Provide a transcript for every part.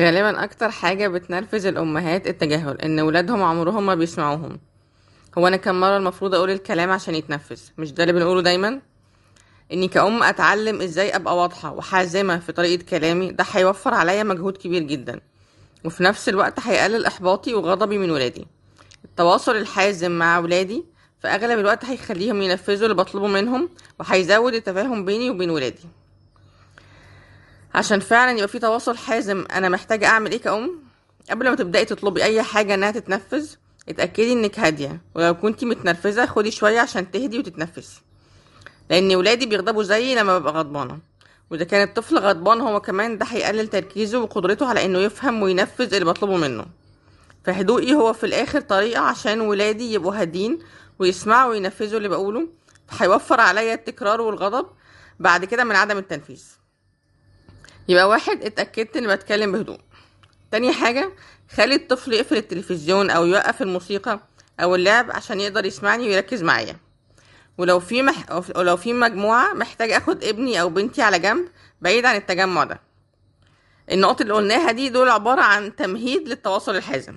غالبا أكتر حاجة بتنرفز الأمهات التجاهل إن ولادهم عمرهم ما بيسمعوهم. هو أنا كم مرة المفروض أقول الكلام عشان يتنفذ مش ده اللي بنقوله دايما؟ إني كأم أتعلم إزاي أبقى واضحة وحازمة في طريقة كلامي ده هيوفر عليا مجهود كبير جدا. وفي نفس الوقت هيقلل إحباطي وغضبي من ولادي. التواصل الحازم مع ولادي في أغلب الوقت هيخليهم ينفذوا اللي بطلبه منهم وهيزود التفاهم بيني وبين ولادي. عشان فعلا يبقى في تواصل حازم أنا محتاجة أعمل إيه كأم؟ قبل ما تبدأي تطلبي أي حاجة إنها تتنفذ اتأكدي إنك هادية. ولو كنتي متنرفزة خدي شوية عشان تهدي وتتنفسي. لأن ولادي بيغضبوا زيي لما ببقى غضبانة. وإذا كان الطفل غضبان هو كمان ده هيقلل تركيزه وقدرته على إنه يفهم وينفذ اللي بطلبه منه. فهدوئي هو في الآخر طريقة عشان ولادي يبقوا هادين ويسمعوا وينفذوا اللي بقوله هيوفر عليا التكرار والغضب بعد كده من عدم التنفيذ. يبقى واحد اتأكدت إني بتكلم بهدوء. تاني حاجة خلي الطفل يقفل التلفزيون أو يوقف الموسيقى أو اللعب عشان يقدر يسمعني ويركز معايا. ولو في مح... أو لو في مجموعة محتاج أخد ابني أو بنتي على جنب بعيد عن التجمع ده. النقط اللي قلناها دي دول عبارة عن تمهيد للتواصل الحازم.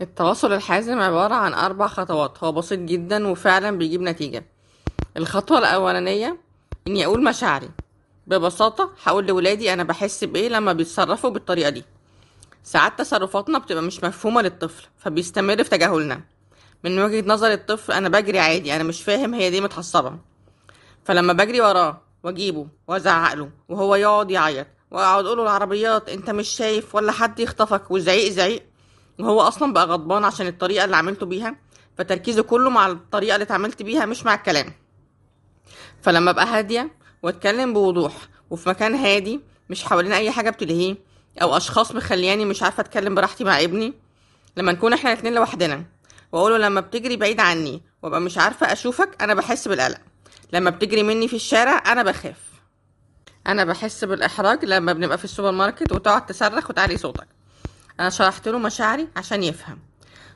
التواصل الحازم عبارة عن أربع خطوات. هو بسيط جدا وفعلا بيجيب نتيجة. الخطوة الأولانية إني أقول مشاعري. ببساطة هقول لولادي أنا بحس بإيه لما بيتصرفوا بالطريقة دي. ساعات تصرفاتنا بتبقى مش مفهومة للطفل فبيستمر في تجاهلنا. من وجهة نظر الطفل أنا بجري عادي أنا مش فاهم هي دي متعصبة. فلما بجري وراه وأجيبه وازعق له وهو يقعد يعيط وأقعد أقول له العربيات أنت مش شايف ولا حد يخطفك وزعيق زعيق وهو أصلا بقى غضبان عشان الطريقة اللي عملته بيها فتركيزه كله مع الطريقة اللي اتعاملت بيها مش مع الكلام. فلما ابقى هادية واتكلم بوضوح. وفي مكان هادي مش حوالين أي حاجة بتلهيه أو أشخاص مخلياني مش عارفة أتكلم براحتي مع ابني. لما نكون إحنا الاتنين لوحدنا وأقوله لما بتجري بعيد عني وأبقى مش عارفة أشوفك أنا بحس بالقلق. لما بتجري مني في الشارع أنا بخاف. أنا بحس بالإحراج لما بنبقى في السوبر ماركت وتقعد تصرخ وتعلي صوتك. أنا شرحت له مشاعري عشان يفهم.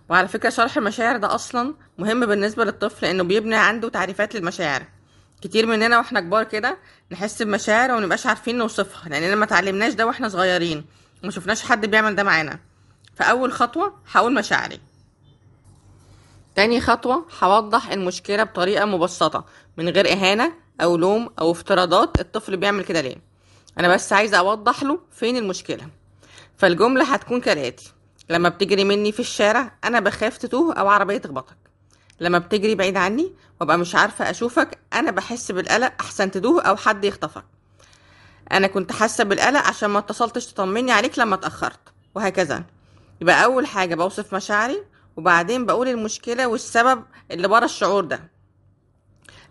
وعلى فكرة شرح المشاعر ده أصلا مهم بالنسبة للطفل لأنه بيبني عنده تعريفات للمشاعر. كتير مننا وإحنا كبار كده نحس بمشاعر ومنبقاش عارفين نوصفها. لاننا ما اتعلمناش ده وإحنا صغيرين وما شفناش حد بيعمل ده معانا. فأول خطوة هقول مشاعري. تاني خطوة هوضح المشكلة بطريقة مبسطة من غير إهانة أو لوم أو افتراضات الطفل بيعمل كده ليه. أنا بس عايزة أوضح له فين المشكلة. فالجملة هتكون كالآتي. لما بتجري مني في الشارع أنا بخاف تتوه أو عربية تخبطك. لما بتجري بعيد عني وابقى مش عارفة أشوفك أنا بحس بالقلق أحسن تتوه أو حد يخطفك. أنا كنت حاسة بالقلق عشان ما اتصلتش تطمني عليك لما اتأخرت وهكذا. يبقى أول حاجة بوصف مشاعري وبعدين بقول المشكلة والسبب اللي ورا الشعور ده.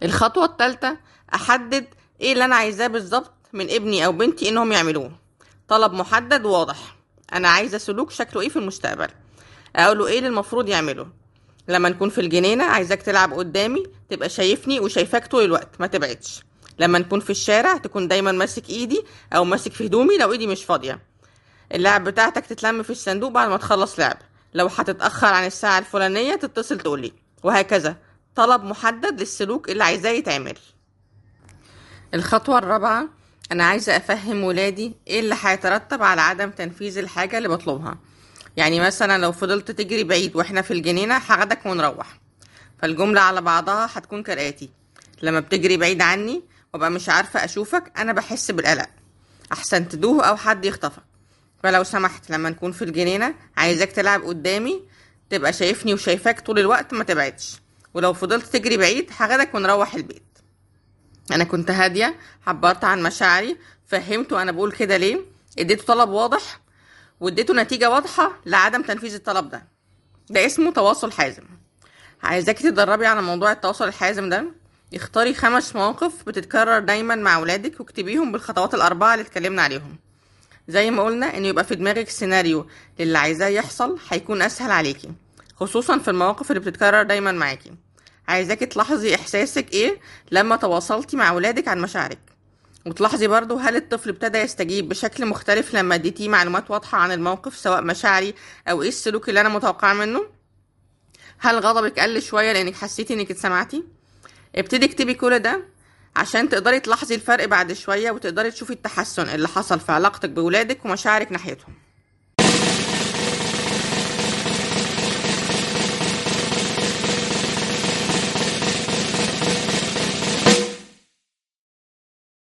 الخطوة التالتة أحدد إيه اللي أنا عايزاه بالظبط من ابني أو بنتي إنهم يعملوه. طلب محدد وواضح أنا عايزة سلوك شكله إيه في المستقبل. أقوله إيه اللي المفروض يعمله. لما نكون في الجنينة عايزاك تلعب قدامي تبقى شايفني وشايفاك طول الوقت ما تبعدش. لما نكون في الشارع تكون دايما ماسك إيدي أو ماسك في هدومي لو إيدي مش فاضية. اللعب بتاعتك تتلم في الصندوق بعد ما تخلص لعب. لو هتتأخر عن الساعة الفلانية تتصل تقولي. وهكذا. طلب محدد للسلوك اللي عايزاه يتعمل. الخطوة الرابعة أنا عايزة أفهم ولادي إيه اللي هيترتب على عدم تنفيذ الحاجة اللي بطلبها. يعني مثلا لو فضلت تجري بعيد وإحنا في الجنينة هاخدك ونروح. فالجملة على بعضها هتكون كالآتي لما بتجري بعيد عني وأبقى مش عارفة أشوفك أنا بحس بالقلق. أحسن تدوه أو حد يخطفك. فلو سمحت لما نكون في الجنينة عايزاك تلعب قدامي تبقى شايفني وشايفاك طول الوقت ما تبعدش. ولو فضلت تجري بعيد هاخدك ونروح البيت. أنا كنت هادية عبرت عن مشاعري فهمته أنا بقول كده ليه؟ إديته طلب واضح واديته نتيجة واضحة لعدم تنفيذ الطلب ده. ده اسمه تواصل حازم. عايزاكي تدربي على موضوع التواصل الحازم ده. اختاري خمس مواقف بتتكرر دايما مع ولادك واكتبيهم بالخطوات الأربعة اللي اتكلمنا عليهم. زي ما قلنا إن يبقى في دماغك سيناريو للي عايزاه يحصل هيكون أسهل عليكي خصوصا في المواقف اللي بتتكرر دايما معاكي. عايزاكي تلاحظي إحساسك إيه لما تواصلتي مع ولادك عن مشاعرك. وتلاحظي برضو هل الطفل ابتدى يستجيب بشكل مختلف لما اديتيه معلومات واضحة عن الموقف سواء مشاعري أو إيه السلوك اللي أنا متوقعة منه؟ هل غضبك قل شوية لأنك حسيتي إنك اتسمعتي؟ ابتدي اكتبي كل ده عشان تقدري تلاحظي الفرق بعد شوية وتقدري تشوفي التحسن اللي حصل في علاقتك بولادك ومشاعرك ناحيتهم.